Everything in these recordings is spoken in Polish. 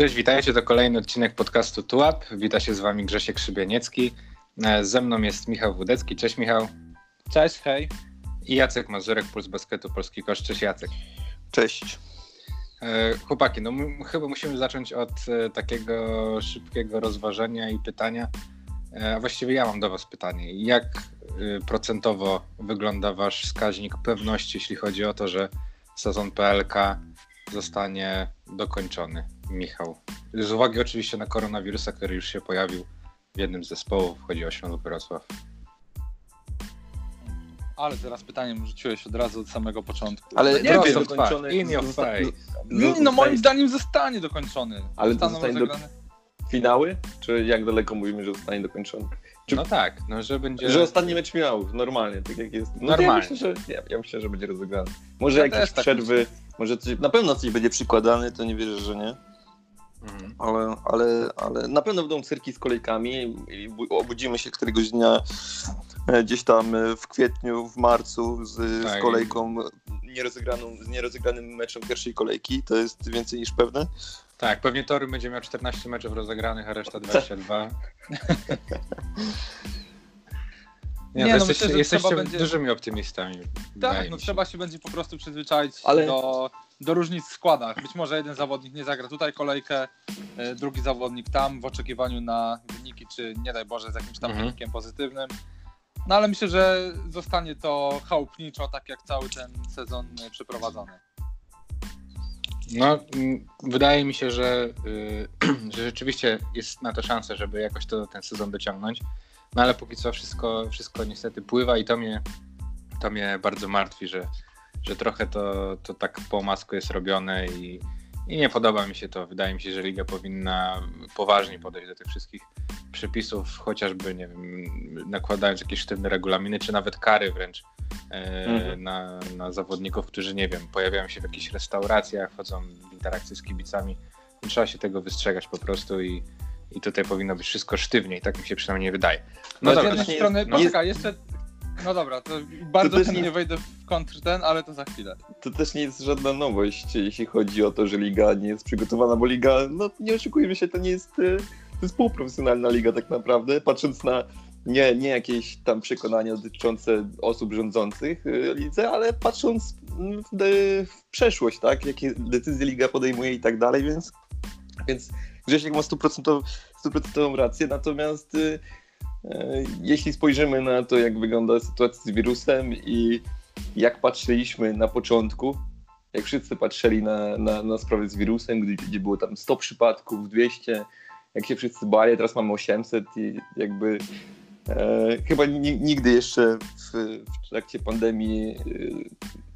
Cześć, witajcie. To kolejny odcinek podcastu Tułap. Wita się z wami Grzesiek Szybieniecki. E, ze mną jest Michał Wódecki. Cześć Michał. Cześć, hej. I Jacek Mazurek, Puls Basketu Polski Kosz. Cześć Jacek. Cześć. E, chłopaki, no chyba musimy zacząć od e, takiego szybkiego rozważenia i pytania. A właściwie ja mam do was pytanie. Jak procentowo wygląda wasz wskaźnik pewności, jeśli chodzi o to, że sezon PLK zostanie dokończony? Michał. Z uwagi oczywiście na koronawirusa, który już się pojawił w jednym z zespołów, chodzi o Śląsk Wrocław. Ale teraz pytanie rzuciłeś od razu od samego początku. Ale nie wiem, dokończony. In your face. No, no moim zdaniem zostanie dokończony. Ale to zostanie do... finały? Czy jak daleko mówimy, że zostanie dokończony? Czy... No tak, no że będzie... Że ostatni mecz miał normalnie, tak jak jest. No normalnie. Ja myślę, że, ja, ja myślę, że będzie rozegrany. Może ja jakieś tak przerwy, może coś, na pewno coś będzie przykładany, to nie wierzę, że nie. Mhm. Ale, ale, ale na pewno będą cyrki z kolejkami i obudzimy się któregoś dnia e, gdzieś tam e, w kwietniu, w marcu z, tak. z kolejką nierozegraną, z nierozegranym meczem pierwszej kolejki. To jest więcej niż pewne. Tak, pewnie Tory będzie miał 14 meczów rozegranych, a reszta 22. Nie, nie no, jesteście, myślę, jesteście będzie... dużymi optymistami. Tak, no trzeba się będzie po prostu przyzwyczaić Ale... do, do różnic w składach. Być może jeden zawodnik nie zagra tutaj kolejkę, e, drugi zawodnik tam w oczekiwaniu na wyniki, czy nie daj Boże z jakimś tam mhm. wynikiem pozytywnym. No ale myślę, że zostanie to chałupniczo, tak jak cały ten sezon przeprowadzony. No, wydaje mi się, że, yy, że rzeczywiście jest na to szansa, żeby jakoś to, ten sezon dociągnąć. No ale póki co wszystko, wszystko niestety pływa i to mnie, to mnie bardzo martwi, że, że trochę to, to tak po masku jest robione i, i nie podoba mi się to. Wydaje mi się, że liga powinna poważnie podejść do tych wszystkich przepisów, chociażby, nie wiem, nakładając jakieś sztywne regulaminy, czy nawet kary wręcz e, mhm. na, na zawodników, którzy, nie wiem, pojawiają się w jakichś restauracjach, wchodzą w interakcję z kibicami. Trzeba się tego wystrzegać po prostu i, i tutaj powinno być wszystko sztywniej, tak mi się przynajmniej wydaje. No, no dobra, z jednej strony, jest, poczekaj, jeszcze no dobra, to bardzo to chętnie nie... wejdę w kontr ten, ale to za chwilę. To też nie jest żadna nowość, jeśli chodzi o to, że liga nie jest przygotowana, bo liga, no nie oszukujmy się, to nie jest, e, to jest półprofesjonalna liga tak naprawdę, patrząc na nie, nie jakieś tam przekonania dotyczące osób rządzących e, lidze, ale patrząc w, w przeszłość, tak, jakie decyzje liga podejmuje i tak dalej, więc, więc Grzesiek ma stuprocentową rację, natomiast y, jeśli spojrzymy na to, jak wygląda sytuacja z wirusem i jak patrzyliśmy na początku, jak wszyscy patrzyli na, na, na sprawę z wirusem, gdzie, gdzie było tam 100 przypadków, 200, jak się wszyscy bali, teraz mamy 800 i jakby e, chyba nigdy jeszcze w, w trakcie pandemii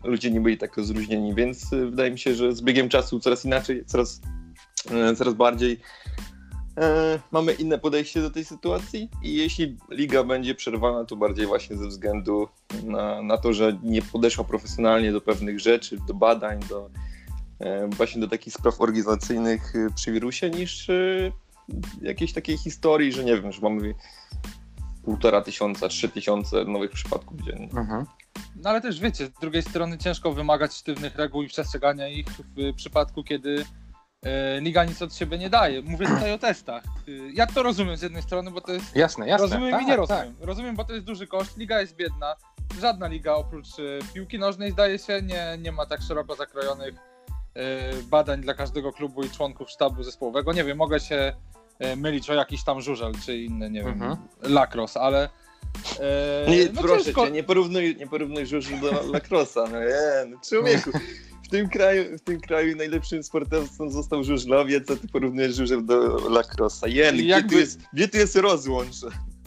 e, ludzie nie byli tak rozluźnieni, więc e, wydaje mi się, że z biegiem czasu coraz inaczej, coraz, e, coraz bardziej e, mamy inne podejście do tej sytuacji i jeśli liga będzie przerwana, to bardziej właśnie ze względu na, na to, że nie podeszła profesjonalnie do pewnych rzeczy, do badań, do e, właśnie do takich spraw organizacyjnych e, przy wirusie, niż e, jakiejś takiej historii, że nie wiem, że mamy półtora tysiąca, trzy tysiące nowych przypadków dziennie. Mhm. No ale też wiecie, z drugiej strony ciężko wymagać sztywnych reguł i przestrzegania ich w przypadku, kiedy liga nic od siebie nie daje. Mówię tutaj o testach. E, ja to rozumiem z jednej strony, bo to jest. Jasne, jasne. Rozumiem tak, i nie rozumiem. Tak. Rozumiem, bo to jest duży koszt. Liga jest biedna. Żadna liga oprócz e, piłki nożnej zdaje się nie, nie ma tak szeroko zakrojonych badań dla każdego klubu i członków sztabu zespołowego. Nie wiem, mogę się mylić o jakiś tam żużel czy inny, nie wiem, mhm. lakros, ale. nie, no proszę ciężko... cię, nie porównuj, nie porównuj żużel do lakrosa. No, nie, no człowieku tym kraju, w tym kraju najlepszym sportowcem został żużlowiec, a ty porównujesz żużel do lacrossa. Jen, gdzie, jakby, tu jest, gdzie tu jest rozłącz?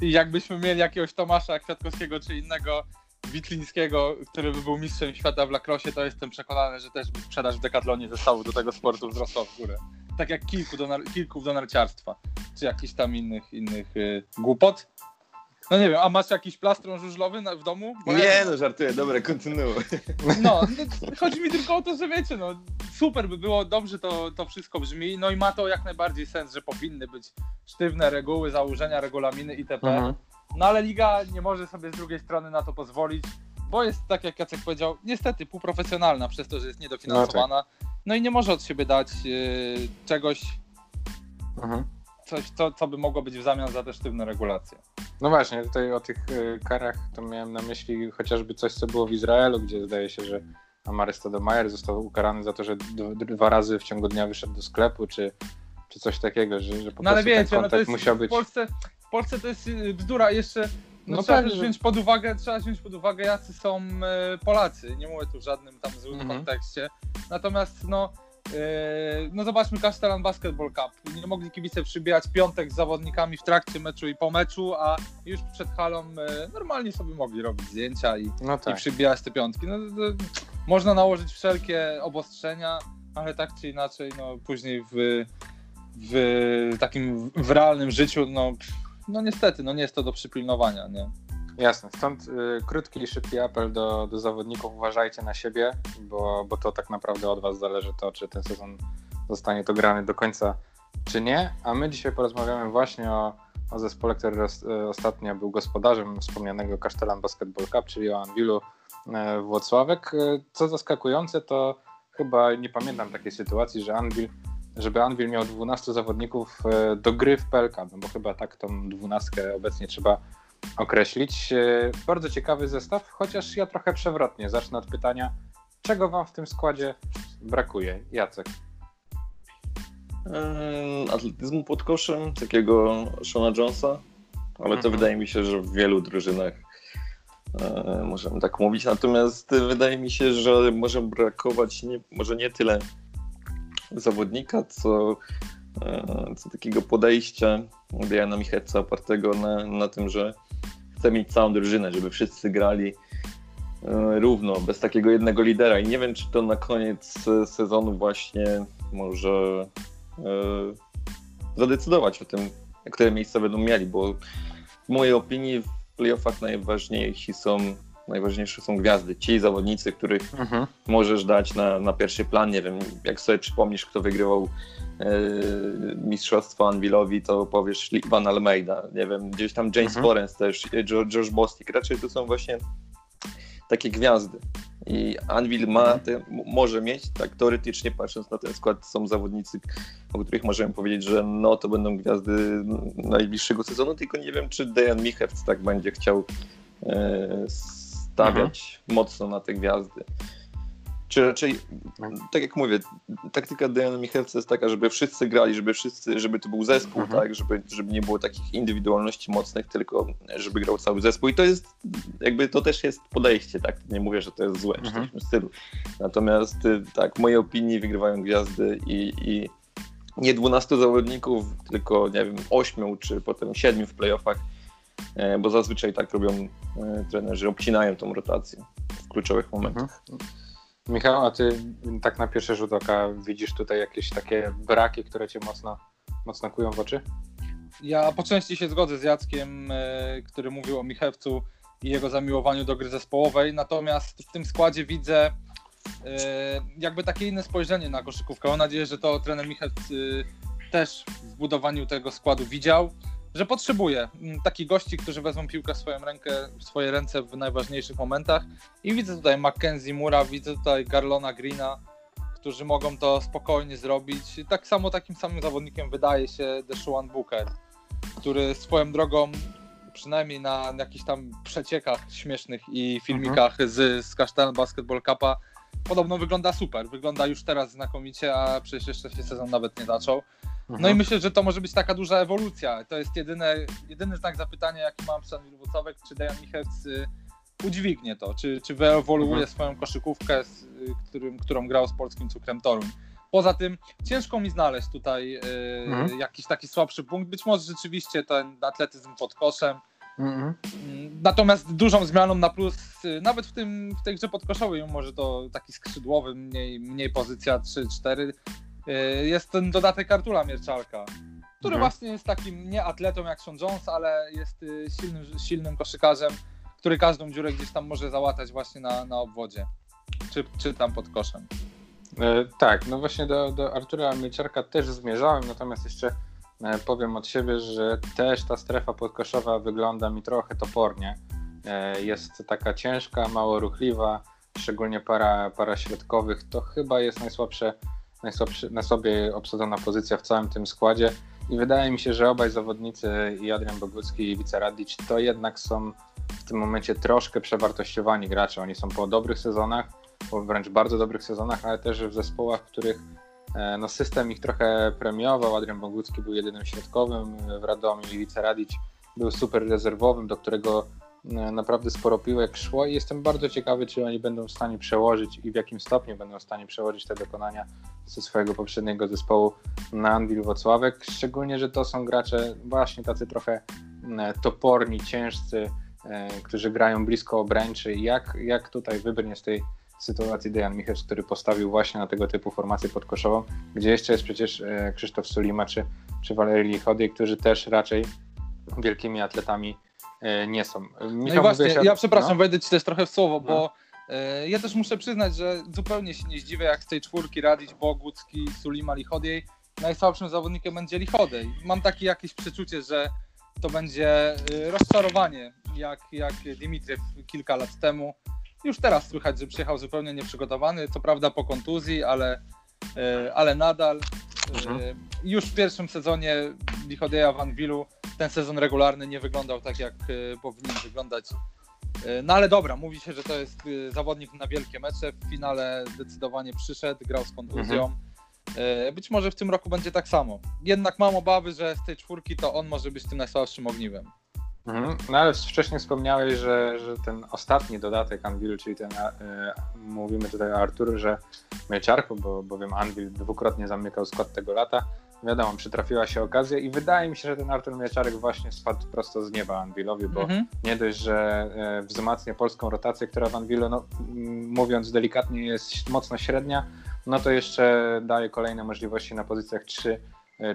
I jakbyśmy mieli jakiegoś Tomasza Kwiatkowskiego czy innego Witlińskiego, który by był mistrzem świata w lacrossie, to jestem przekonany, że też by sprzedaż w Decathlonie zestawu do tego sportu wzrosła w górę. Tak jak kilku do, kilku do narciarstwa, czy jakichś tam innych, innych yy, głupot. No nie wiem, a masz jakiś plastron żużlowy na, w domu? Bo nie, ja... no żartuję, dobra, kontynuuj. No, no, chodzi mi tylko o to, że wiecie, no super by było, dobrze to, to wszystko brzmi, no i ma to jak najbardziej sens, że powinny być sztywne reguły, założenia, regulaminy itp. Mhm. No ale liga nie może sobie z drugiej strony na to pozwolić, bo jest, tak jak Jacek powiedział, niestety półprofesjonalna przez to, że jest niedofinansowana. No, tak. no i nie może od siebie dać yy, czegoś, Mhm. Coś, co, co by mogło być w zamian za te sztywne regulacje. No właśnie, tutaj o tych y, karach to miałem na myśli chociażby coś, co było w Izraelu, gdzie zdaje się, że Amary Stoudemire został ukarany za to, że dwa razy w ciągu dnia wyszedł do sklepu, czy, czy coś takiego, że, że po no ale wiecie, ten no to jest, musiał być... W Polsce, w Polsce to jest y, bzdura, jeszcze no, no trzeba tak, wziąć pod uwagę, trzeba wziąć pod uwagę, jacy są y, Polacy. Nie mówię tu w żadnym tam złym mhm. kontekście. Natomiast no, no zobaczmy Castellan Basketball Cup. Nie mogli kibice przybijać piątek z zawodnikami w trakcie meczu i po meczu, a już przed halą yy, normalnie sobie mogli robić zdjęcia i, no tak. i przybijać te piątki. No, można nałożyć wszelkie obostrzenia, ale tak czy inaczej, no później w, w takim w realnym życiu, no, no niestety, no nie jest to do przypilnowania, nie? Jasne, stąd y, krótki i szybki apel do, do zawodników, uważajcie na siebie, bo, bo to tak naprawdę od Was zależy to, czy ten sezon zostanie to grany do końca, czy nie. A my dzisiaj porozmawiamy właśnie o, o zespole, który roz, y, ostatnio był gospodarzem wspomnianego Kasztelan Basketball Cup, czyli o Anwilu y, Włocławek. Y, co zaskakujące, to chyba nie pamiętam takiej sytuacji, że Anwil żeby Anvil miał 12 zawodników y, do gry w PLK, no bo chyba tak tą dwunastkę obecnie trzeba określić. E, bardzo ciekawy zestaw, chociaż ja trochę przewrotnie zacznę od pytania, czego wam w tym składzie brakuje? Jacek. Atletyzmu pod koszem, takiego Shona Jonesa, ale to mhm. wydaje mi się, że w wielu drużynach e, możemy tak mówić. Natomiast wydaje mi się, że może brakować nie, może nie tyle zawodnika, co, co takiego podejścia Diana Micheca opartego na, na tym, że chce mieć całą drużynę, żeby wszyscy grali e, równo, bez takiego jednego lidera. I nie wiem, czy to na koniec sezonu właśnie może e, zadecydować o tym, które miejsca będą mieli, bo w mojej opinii w playoffach najważniejsi są najważniejsze są gwiazdy, ci zawodnicy, których mhm. możesz dać na, na pierwszy plan. Nie wiem, jak sobie przypomnisz, kto wygrywał e, mistrzostwo Anvilowi, to powiesz Ivan Almeida, nie wiem, gdzieś tam James mhm. też, George Bostic. Raczej to są właśnie takie gwiazdy. I Anvil ma mhm. te, może mieć, tak teoretycznie patrząc na ten skład, są zawodnicy, o których możemy powiedzieć, że no to będą gwiazdy najbliższego sezonu, tylko nie wiem, czy Dejan Michewc tak będzie chciał e, stawiać mhm. mocno na te gwiazdy. Czy raczej, tak jak mówię, taktyka Dejana Michelca jest taka, żeby wszyscy grali, żeby wszyscy, żeby to był zespół, mhm. tak, żeby, żeby nie było takich indywidualności mocnych, tylko żeby grał cały zespół. I to jest, jakby to też jest podejście, tak. Nie mówię, że to jest złe, mhm. w takim stylu. Natomiast y, tak, w mojej opinii wygrywają gwiazdy i, i nie 12 zawodników, tylko nie wiem, 8 czy potem 7 w playoffach bo zazwyczaj tak robią e, trenerzy, obcinają tą rotację w kluczowych momentach. Mhm. Michał, a ty tak na pierwszy rzut oka widzisz tutaj jakieś takie braki, które cię mocno, mocno kują w oczy? Ja po części się zgodzę z Jackiem, e, który mówił o Michewcu i jego zamiłowaniu do gry zespołowej, natomiast w tym składzie widzę jakby takie inne spojrzenie na koszykówkę. Mam nadzieję, że to trener Michewc też w budowaniu tego składu widział że potrzebuje mm, takich gości, którzy wezmą piłkę w swoją rękę, w swoje ręce w najważniejszych momentach. I widzę tutaj Mackenzie Mura, widzę tutaj Garlona Greena, którzy mogą to spokojnie zrobić. Tak samo takim samym zawodnikiem wydaje się Deshaun Booker, który swoją drogą przynajmniej na jakichś tam przeciekach śmiesznych i filmikach mhm. z, z Kasztan Basketball Cupa podobno wygląda super. Wygląda już teraz znakomicie, a przecież jeszcze się sezon nawet nie zaczął. No i mhm. myślę, że to może być taka duża ewolucja. To jest jedyne, jedyny znak zapytania, jaki mam przed Wilwocowek, czy Dejan Michec y, udźwignie to, czy, czy wyewoluuje mhm. swoją koszykówkę, z, y, którym, którą grał z polskim cukrem Toruń. Poza tym ciężko mi znaleźć tutaj y, mhm. jakiś taki słabszy punkt. Być może rzeczywiście ten atletyzm pod koszem. Mhm. Mm, natomiast dużą zmianą na plus, nawet w, tym, w tej grze podkoszowej, może to taki skrzydłowy, mniej, mniej pozycja 3-4, Y, jest ten dodatek Artura Mierczalka, który mhm. właśnie jest takim nie atletą jak Sean Jones, ale jest y, silnym, silnym koszykarzem, który każdą dziurę gdzieś tam może załatać właśnie na, na obwodzie, czy, czy tam pod koszem. E, tak, no właśnie do, do Artura Mierczalka też zmierzałem, natomiast jeszcze powiem od siebie, że też ta strefa podkoszowa wygląda mi trochę topornie. Jest taka ciężka, mało ruchliwa, szczególnie para, para środkowych. To chyba jest najsłabsze na sobie obsadzona pozycja w całym tym składzie. I wydaje mi się, że obaj zawodnicy, i Adrian Bogucki i Wice Radic, to jednak są w tym momencie troszkę przewartościowani gracze. Oni są po dobrych sezonach, po wręcz bardzo dobrych sezonach, ale też w zespołach, w których e, no, system ich trochę premiował. Adrian Bogucki był jedynym środkowym w Radomiu i Wice Radic był super rezerwowym, do którego naprawdę sporo piłek szło i jestem bardzo ciekawy, czy oni będą w stanie przełożyć i w jakim stopniu będą w stanie przełożyć te dokonania ze swojego poprzedniego zespołu na Anwil Wocławek, szczególnie, że to są gracze właśnie tacy trochę toporni, ciężcy, e, którzy grają blisko obręczy. Jak, jak tutaj wybrnie z tej sytuacji Dejan Michels, który postawił właśnie na tego typu formację podkoszową, gdzie jeszcze jest przecież e, Krzysztof Sulima czy, czy Walerii Lichody, którzy też raczej wielkimi atletami e, nie są. Michał, no i właśnie, ja przepraszam, no? wejdę ci też trochę w słowo, no. bo e, ja też muszę przyznać, że zupełnie się nie zdziwię, jak z tej czwórki Radić, Bogucki, Sulima, Lichodiej najsłabszym zawodnikiem będzie Lichodej. Mam takie jakieś przeczucie, że to będzie e, rozczarowanie, jak, jak Dimitriew kilka lat temu. Już teraz słychać, że przyjechał zupełnie nieprzygotowany, co prawda po kontuzji, ale, ale nadal. Mhm. Już w pierwszym sezonie Lichodeja w Anwilu ten sezon regularny nie wyglądał tak, jak e, powinien wyglądać. E, no ale dobra, mówi się, że to jest e, zawodnik na wielkie mecze. W finale zdecydowanie przyszedł, grał z kontuzją. Mhm. Być może w tym roku będzie tak samo. Jednak mam obawy, że z tej czwórki to on może być tym najsłabszym ogniwem. Mhm. No ale wcześniej wspomniałeś, że, że ten ostatni dodatek Anvil, czyli ten, e, mówimy tutaj o Artur, że Mieciarku, bo bowiem Anvil dwukrotnie zamykał skład tego lata, wiadomo, przytrafiła się okazja i wydaje mi się, że ten Artur Mieczarek właśnie spadł prosto z nieba Anwilowi, bo mhm. nie dość, że e, wzmacnia polską rotację, która w Anwilu, no, mówiąc delikatnie, jest mocno średnia, no to jeszcze daje kolejne możliwości na pozycjach 3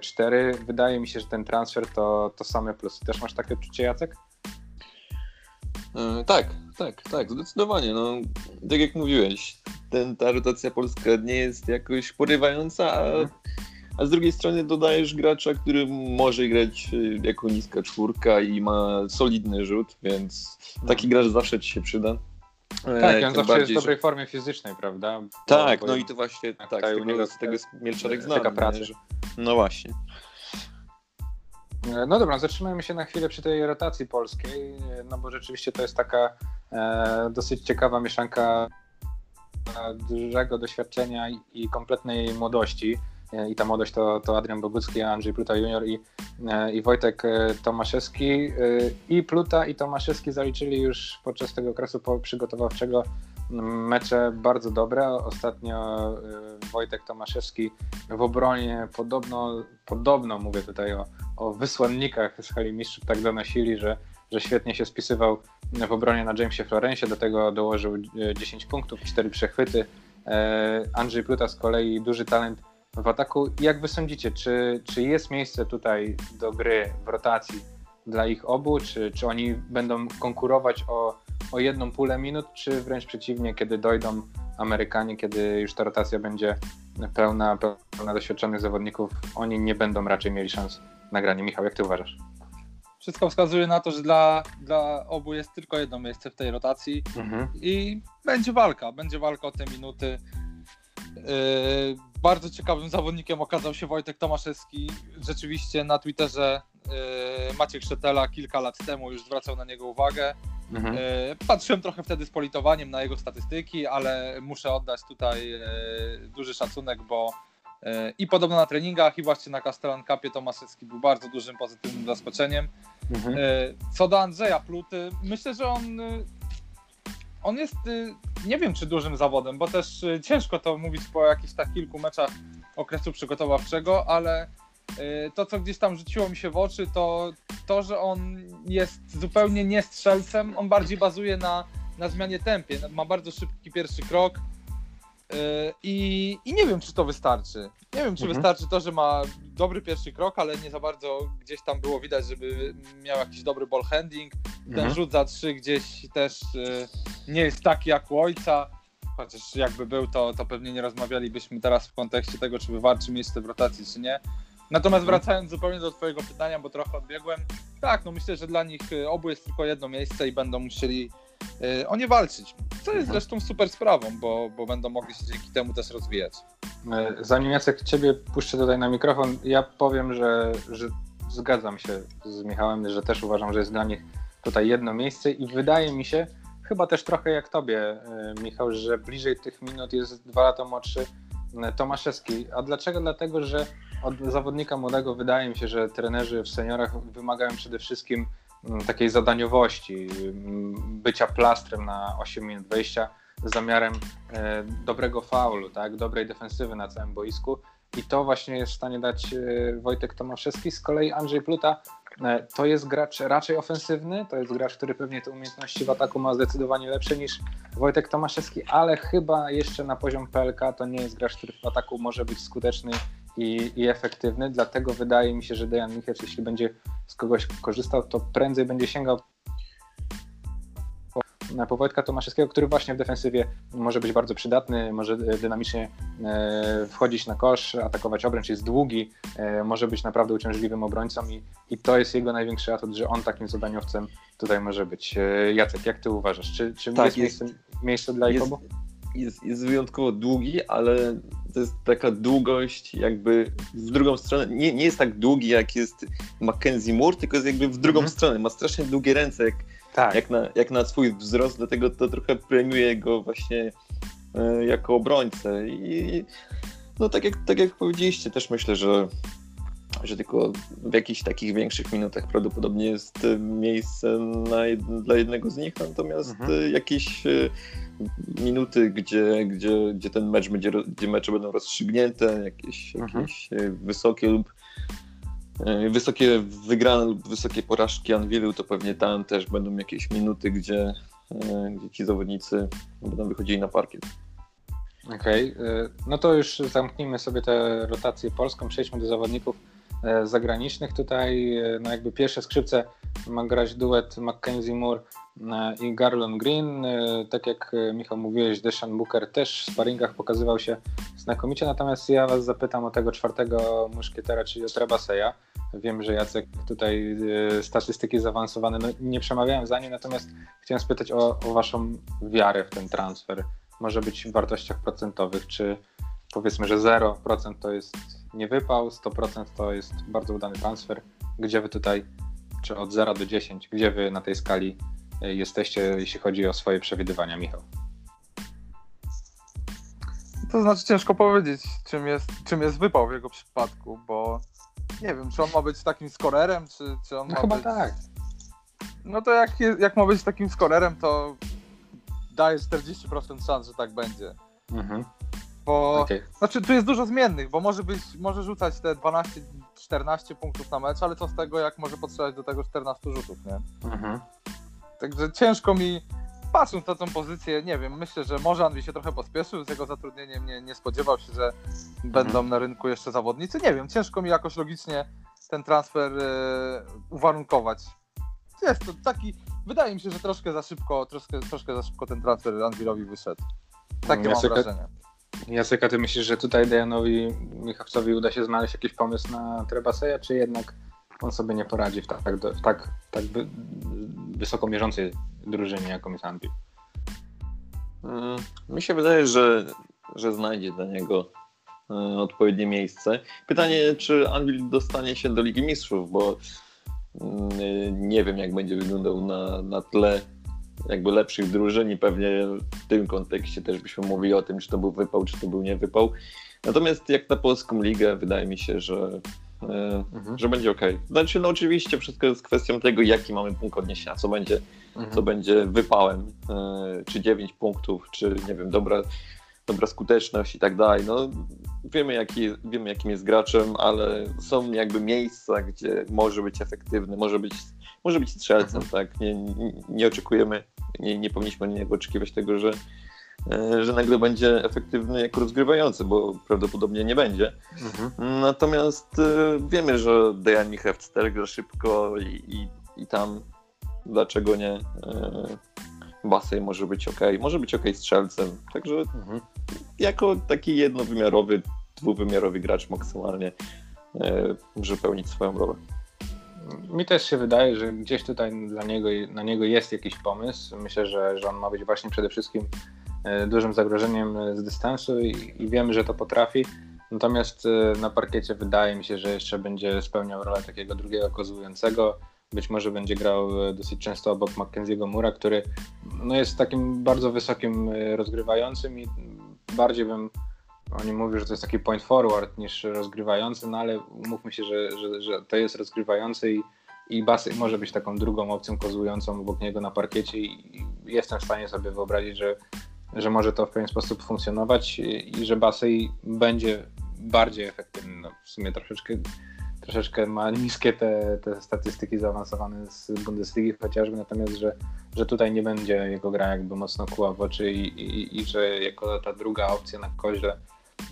4. Wydaje mi się, że ten transfer to, to same plusy. Też masz takie odczucie, Jacek? Yy, tak, tak, tak, zdecydowanie. No, tak jak mówiłeś, ten, ta rotacja polska nie jest jakoś porywająca, a mhm. A z drugiej strony dodajesz gracza, który może grać y, jako niska czwórka i ma solidny rzut, więc taki gracz zawsze ci się przyda. Tak, e, on zawsze jest w dobrej formie fizycznej, prawda? Tak, bo, no i to właśnie tak, tak z tego, z tego jest Mielczarek znany. Taka praca. Że... No właśnie. E, no dobra, zatrzymajmy się na chwilę przy tej rotacji polskiej, no bo rzeczywiście to jest taka e, dosyć ciekawa mieszanka dużego doświadczenia i kompletnej młodości. E, i ta młodość to, to Adrian Bogucki, Andrzej Pluta Junior i, e, i Wojtek e, Tomaszewski. I Pluta i Tomaszewski zaliczyli już podczas tego okresu przygotowawczego mecze bardzo dobre. Ostatnio Wojtek Tomaszewski w obronie podobno, podobno mówię tutaj o, o wysłannikach z Hali Mistrzów tak donosili, że, że świetnie się spisywał w obronie na Jamesie Florencie, do tego dołożył 10 punktów, 4 przechwyty. Andrzej Pluta z kolei duży talent w ataku. Jak wy sądzicie, czy, czy jest miejsce tutaj do gry w rotacji dla ich obu, czy, czy oni będą konkurować o, o jedną pulę minut, czy wręcz przeciwnie, kiedy dojdą Amerykanie, kiedy już ta rotacja będzie pełna, pełna doświadczonych zawodników, oni nie będą raczej mieli szans na granie. Michał, jak ty uważasz? Wszystko wskazuje na to, że dla, dla obu jest tylko jedno miejsce w tej rotacji mhm. i będzie walka, będzie walka o te minuty. Yy, bardzo ciekawym zawodnikiem okazał się Wojtek Tomaszewski. Rzeczywiście na Twitterze yy, Maciek Szetela kilka lat temu już zwracał na niego uwagę. Mhm. Yy, patrzyłem trochę wtedy z politowaniem na jego statystyki, ale muszę oddać tutaj duży szacunek, bo i podobno na treningach, i właśnie na Castellan Cupie Tomaszewski był bardzo dużym pozytywnym zaskoczeniem. Mhm. Co do Andrzeja Pluty, myślę, że on on jest, y, nie wiem czy dużym zawodem, bo też y, ciężko to mówić po jakichś tak kilku meczach okresu przygotowawczego, ale y, to, co gdzieś tam rzuciło mi się w oczy, to to, że on jest zupełnie nie strzelcem, on bardziej bazuje na, na zmianie tempie, ma bardzo szybki pierwszy krok, I, I, nie wiem, czy to wystarczy. Nie wiem, czy mhm. wystarczy to, że ma dobry pierwszy krok, ale nie za bardzo gdzieś tam było widać, żeby miał jakiś dobry ball handling. Ten mhm. rzut za trzy gdzieś też yy, nie jest taki jak u ojca. Chociaż jakby był, to, to pewnie nie rozmawialibyśmy teraz w kontekście tego, czy wywalczy miejsce w rotacji, czy nie. Natomiast mhm. wracając zupełnie do Twojego pytania, bo trochę odbiegłem, tak, no myślę, że dla nich y, obu jest tylko jedno miejsce i będą musieli o nie walczyć. Co jest zresztą super sprawą, bo, bo będą mogli się dzięki temu też rozwijać. E, zanim Jacek Ciebie puszczę tutaj na mikrofon, ja powiem, że, że zgadzam się z Michałem, że też uważam, że jest dla nich tutaj jedno miejsce i wydaje mi się, chyba też trochę jak Tobie, e, Michał, że bliżej tych minut jest dwa lata młodszy Tomaszewski. A dlaczego? Dlatego, że od zawodnika młodego wydaje mi się, że trenerzy w seniorach wymagają przede wszystkim takiej zadaniowości, mm, bycia plastrem na 8 minut wejścia z zamiarem e, dobrego faulu, tak, dobrej defensywy na całym boisku i to właśnie jest w stanie dać e, Wojtek Tomaszewski. Z kolei Andrzej Pluta e, to jest gracz raczej ofensywny, to jest gracz, który pewnie te umiejętności w ataku ma zdecydowanie lepsze niż Wojtek Tomaszewski, ale chyba jeszcze na poziom PLK to nie jest gracz, który w ataku może być skuteczny i, i efektywny, dlatego wydaje mi się, że Dejan Michecz, jeśli będzie z kogoś korzystał, to prędzej będzie sięgał po Wojtka Tomaszewskiego, który właśnie w defensywie może być bardzo przydatny, może dynamicznie e, wchodzić na kosz, atakować obręcz, jest długi, e, może być naprawdę uciążliwym obrońcą i, i to jest jego największy atut, że on takim zadaniowcem tutaj może być. E, Jacek, jak ty uważasz? Czy, czy tak, jest, jest miejsce, miejsce dla Jakobu? Jest, jest wyjątkowo długi, ale to jest taka długość jakby w drugą stronę. Nie, nie jest tak długi jak jest Mackenzie Moore, tylko jest jakby w drugą mhm. stronę. Ma strasznie długie ręce, jak tak. jak, na, jak na swój wzrost, dlatego to trochę premiuje go właśnie e, jako obrońcę. I no tak jak, tak jak powiedzieliście, też myślę, że, że tylko w jakichś takich większych minutach prawdopodobnie jest miejsce na jed, dla jednego z nich, natomiast mhm. jakieś e, minuty, gdzie, gdzie, gdzie ten mecz będzie, gdzie mecze będą rozstrzygnięte, jakieś, mhm. jakieś e, wysokie lub E, wysokie wygrane lub wysokie porażki Anwilu, to pewnie tam też będą jakieś minuty, gdzie, e, gdzie ci zawodnicy będą wychodzili na parkiet. Okej, okay. E, no to już zamknijmy sobie tę rotację polską, przejdźmy do zawodników zagranicznych. Tutaj no jakby pierwsze skrzypce ma grać duet Mackenzie Moore i Garland Green. Tak jak Michał mówiłeś, Deshaun Booker też w sparingach pokazywał się znakomicie, natomiast ja was zapytam o tego czwartego muszkietera, czyli o Trebaseja. Wiem, że Jacek tutaj statystyki zaawansowane, no nie przemawiałem za nim, natomiast chciałem spytać o, o waszą wiarę w ten transfer. Może być w wartościach procentowych, czy powiedzmy, że 0% to jest niewypał, 100% to jest bardzo udany transfer. Gdzie wy tutaj, czy od 0 do 10, gdzie wy na tej skali y, jesteście, jeśli chodzi o swoje przewidywania, Michał? To znaczy ciężko powiedzieć, czym jest, czym jest wypał w jego przypadku, bo nie wiem, czy on ma być takim skorerem, czy, czy on no ma chyba być... tak. No to jak, jak ma być takim skorerem, to daje 40% szans, że tak będzie. Mhm. Bo, okay. znaczy tu jest dużo zmiennych, bo może być, może rzucać te 12-14 punktów na mecz, ale co z tego, jak może potrzebować do tego 14 rzutów, nie? Mhm. Także ciężko mi, patrząc na tą pozycję, nie wiem, myślę, że może Andrzej się trochę pospieszył z jego zatrudnieniem, nie, nie spodziewał się, że mhm. będą na rynku jeszcze zawodnicy. Nie wiem, ciężko mi jakoś logicznie ten transfer y, uwarunkować. Jest to taki, wydaje mi się, że troszkę za szybko, troszkę, troszkę za szybko ten transfer Andrilowi wyszedł. Takie mam wrażenie. Jacek, a ty myślisz, że tutaj Dejanowi Michałcowi uda się znaleźć jakiś pomysł na Trebaseja, czy jednak on sobie nie poradzi w tak, w tak, tak wysoko mierzącej drużynie, jaką jest. Mm, mi się wydaje, że, że znajdzie dla niego e, odpowiednie miejsce. Pytanie, czy Anvil dostanie się do Ligi Mistrzów, bo mm, nie wiem, jak będzie wyglądał na, na tle jakby lepszych drużyn i pewnie w tym kontekście też byśmy mówili o tym, czy to był wypał, czy to był nie wypał. Natomiast jak na polską ligę, wydaje mi się, że E, mhm. że będzie ok. Znaczy, no oczywiście wszystko jest kwestią tego, jaki mamy punkt odniesienia, co będzie, mhm. co będzie wypałem, e, czy 9 punktów, czy nie wiem, dobra, dobra skuteczność i tak dalej. No, wiemy, jaki, wiemy, jakim jest graczem, ale są jakby miejsca, gdzie może być efektywny, może być, może być strzelcem, mhm. tak? Nie, nie, nie oczekujemy, nie, nie powinniśmy od niego oczekiwać tego, że E, że nagle będzie efektywny jako rozgrywający, bo prawdopodobnie nie będzie. Mhm. Natomiast e, wiemy, że Dejan Michewster gra szybko i, i, i, tam dlaczego nie Basej e, może być ok, może być ok strzelcem. Także mhm. jako taki jednowymiarowy, dwuwymiarowy gracz maksymalnie może pełnić swoją rolę. Mi też się wydaje, że gdzieś tutaj dla niego, na niego jest jakiś pomysł. Myślę, że, że on ma być właśnie przede wszystkim e, dużym zagrożeniem z dystansu i, i wiemy, że to potrafi. Natomiast na parkiecie wydaje mi się, że jeszcze będzie spełniał rolę takiego drugiego kozłującego. Być może będzie grał dosyć często obok Mackenzie'ego Mura, który no, jest takim bardzo wysokim rozgrywającym i bardziej bym oni mówią, że to jest taki point forward niż rozgrywający, no ale umówmy się, że, że, że to jest rozgrywający i, i Basy może być taką drugą opcją kozłującą obok niego na parkiecie i jestem w stanie sobie wyobrazić, że, że może to w pewien sposób funkcjonować i, i że Basy będzie bardziej efektywny. No, w sumie troszeczkę, troszeczkę ma niskie te, te statystyki zaawansowane z Bundesligi chociażby, natomiast, że, że tutaj nie będzie jego gra jakby mocno kuła w oczy i, i, i że jako ta druga opcja na koźle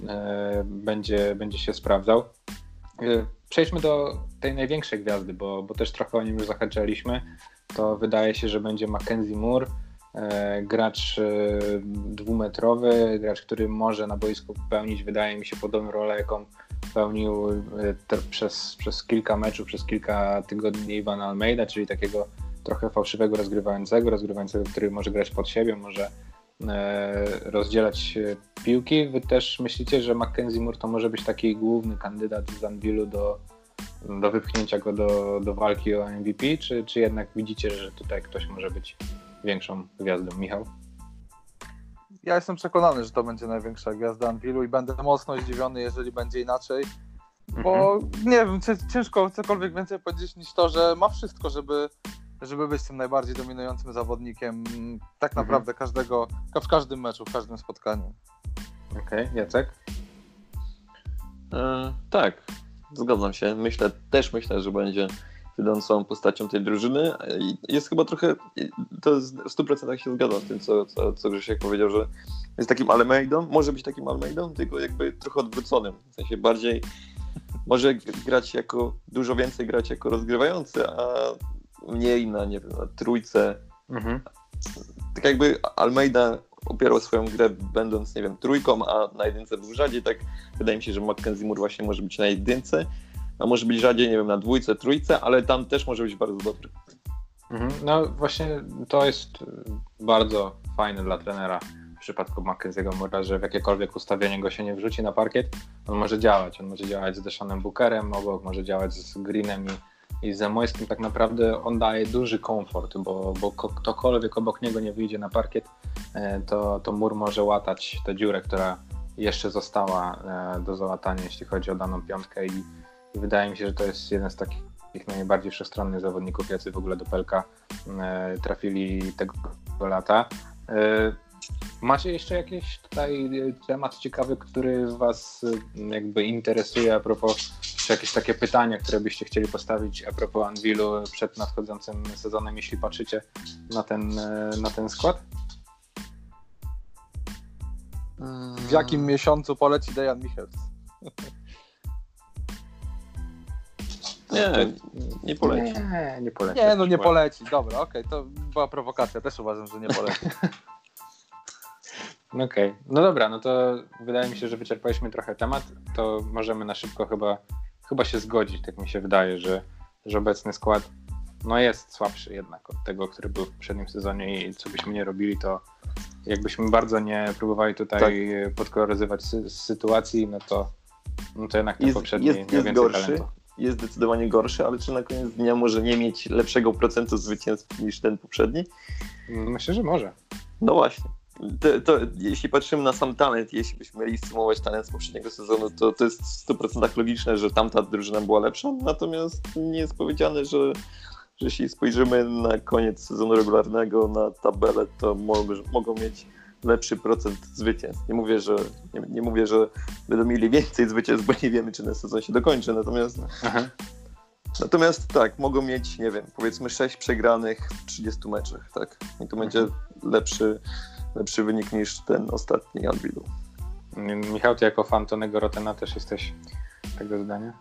E, będzie, będzie się sprawdzał. E, przejdźmy do tej największej gwiazdy, bo, bo też trochę o nim już zahaczaliśmy. To wydaje się, że będzie Mackenzie Moore, e, gracz dwumetrowy, gracz, który może na boisku pełnić, wydaje mi się, podobną rolę, jaką pełnił przez, przez kilka meczów, przez kilka tygodni Ivan Almeida, czyli takiego trochę fałszywego rozgrywającego, rozgrywającego, który może grać pod siebie, może E, rozdzielać piłki. Wy też myślicie, że Mackenzie Moore to może być taki główny kandydat z Anvilu do, do wypchnięcia go do, do walki o MVP, czy, czy jednak widzicie, że tutaj ktoś może być większą gwiazdą? Michał? Ja jestem przekonany, że to będzie największa gwiazda Anvilu i będę mocno zdziwiony, jeżeli będzie inaczej, bo mhm. nie wiem, ciężko cokolwiek więcej powiedzieć niż to, że ma wszystko, żeby żeby być tym najbardziej dominującym zawodnikiem tak mhm. naprawdę każdego, w każdym meczu, w każdym spotkaniu. Okej, okay. Jacek? E, tak, zgadzam się. Myślę, też myślę, że będzie wiodącą postacią tej drużyny. Jest chyba trochę, to w 100% się zgadzam z tym, co, co, co Grzesiek powiedział, że jest takim Almeidą, może być takim Almeidą, tylko jakby trochę odwróconym. W sensie bardziej może grać jako, dużo więcej grać jako rozgrywający, a mniej na, nie wiem, na trójce. Mhm. Tak jakby Almeida opierał swoją grę będąc, nie wiem, trójką, a na jedynce był rzadziej, tak wydaje mi się, że Mackenzie Moore właśnie może być na jedynce, a może być rzadziej, nie wiem, na dwójce, trójce, ale tam też może być bardzo dobry. Mhm. No właśnie to jest bardzo fajne dla trenera w przypadku Mackenzie'ego Moore'a, że w jakiekolwiek ustawienie go się nie wrzuci na parkiet, on może działać. On może działać z Deshanem Bookerem obok, może działać z Greenem i i Zamojskim tak naprawdę on daje duży komfort, bo, bo ktokolwiek obok niego nie wyjdzie na parkiet, e, to, to mur może łatać tę dziurę, która jeszcze została e, do załatania, jeśli chodzi o daną piątkę i, i wydaje mi się, że to jest jeden z takich najbardziej wszechstronnych zawodników, jacy w ogóle do Pelka e, trafili tego lata. Macie jeszcze jakiś tutaj temat ciekawy, który Was jakby interesuje a propos czy jakieś takie pytania, które byście chcieli postawić a propos Anvilu przed nadchodzącym sezonem, jeśli patrzycie na ten, e, na ten skład? W jakim miesiącu poleci Dejan Michels? Nie, nie poleci. Nie, nie poleci. Nie, no nie poleci. Dobra, okej, okay, to była prowokacja. Też uważam, że nie poleci. Okej, okay. no dobra, no to wydaje mi się, że wyczerpaliśmy trochę temat. To możemy na szybko chyba chyba się zgodzić, tak mi się wydaje, że, że obecny skład no jest słabszy jednak od tego, który był w poprzednim sezonie i co byśmy nie robili, to jakbyśmy bardzo nie próbowali tutaj tak. podkoloryzować sy sytuacji, no to, no to jednak ten jest, poprzedni jest, miał więcej gorszy, talentu. Jest zdecydowanie gorszy, ale czy na koniec dnia może nie mieć lepszego procentu zwycięstw niż ten poprzedni? Myślę, że może. No właśnie to, to, jeśli patrzymy na sam talent, jeśli byśmy mieli sumować talent z poprzedniego sezonu, to, to jest w 100% logiczne, że tamta drużyna była lepsza, natomiast nie jest powiedziane, że, że jeśli spojrzymy na koniec sezonu regularnego, na tabelę, to mogą, mogą mieć lepszy procent zwycięstw. Nie mówię, że, nie, nie, mówię, że będą mieli więcej zwycięstw, bo nie wiemy, czy ten sezon się dokończy, natomiast Aha. Natomiast tak, mogą mieć, nie wiem, powiedzmy 6 przegranych w 30 meczach, tak? I to będzie mhm. lepszy, lepszy wynik niż ten ostatni Albidu. Michał, ty jako fan Tonego Rotena też jesteś tego zdania?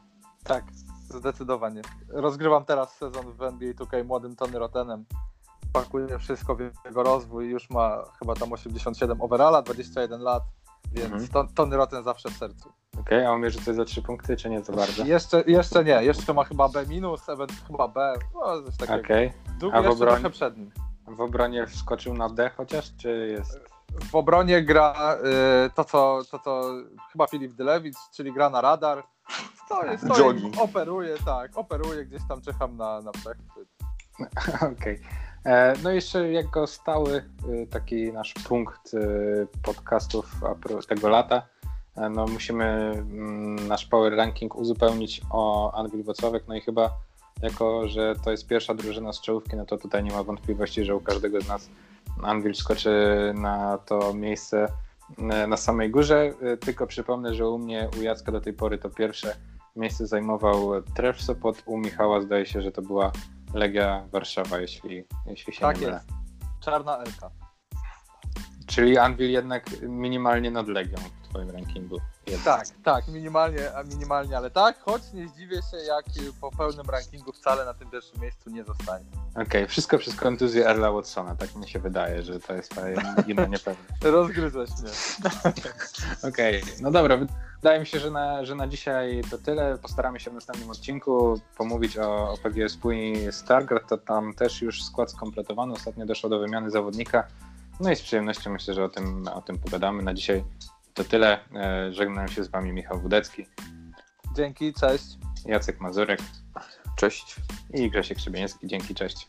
Tak, zdecydowanie. Rozgrywam teraz sezon w NBA 2K młodym Tony Rotenem. Pakuję wszystko w jego rozwój. Już ma chyba tam 87 overalla, 21 lat, więc mhm. Tony Roten zawsze w sercu. Okej, okay, a on mierzy coś za 3 punkty, czy nie za bardzo? Jeszcze, jeszcze nie, jeszcze ma chyba B minus, ewentualnie chyba B, no coś takiego. Okej. Okay. A w obronie, trochę przed nim. W obronie wskoczył na D chociaż, czy jest? W obronie gra y, to, co, to, co chyba Filip Dylewicz, czyli gra na radar. Stoi, stoi, operuje, tak, operuje, gdzieś tam czekam na, na przechwyt. Okej. E, No i jeszcze jako stały y, taki nasz punkt y, podcastów tego lata, e, no musimy mm, nasz power ranking uzupełnić o Anwil Wocławek, no i chyba jako, że to jest pierwsza drużyna z czołówki, no to tutaj nie ma wątpliwości, że u każdego z nas Anvil skoczy na to miejsce e, na samej górze, E, tylko przypomnę, że u mnie, u Jacka do tej pory to pierwsze miejsce zajmował Tref Sopot, u Michała zdaje się, że to była Legia Warszawa, jeśli, jeśli się Tak nie mylę. jest. Czarna Elka. Czyli Anvil jednak minimalnie nad Legią twoim rankingu. Tak, tak, minimalnie, minimalnie, ale tak, choć nie zdziwię się, jak po pełnym rankingu wcale na tym pierwszym miejscu nie zostanie. Okej, wszystko przez kontuzję Erla Watsona, tak mi się wydaje, że to jest jedyne niepewne. Rozgryzłeś mnie. Okej, no dobra, wydaje mi się, że na, że na dzisiaj to tyle. Postaramy się w następnym odcinku pomówić o, o PGS Płyni Stargard, to tam też już skład skompletowany, ostatnio doszło do wymiany zawodnika, no i z przyjemnością myślę, że o tym, o tym pogadamy. Na dzisiaj to tyle. E, Żegnam się z Wami Michał Wudecki, Dzięki, cześć. Jacek Mazurek Cześć. i Grzesiek Szybieński. Dzięki, cześć.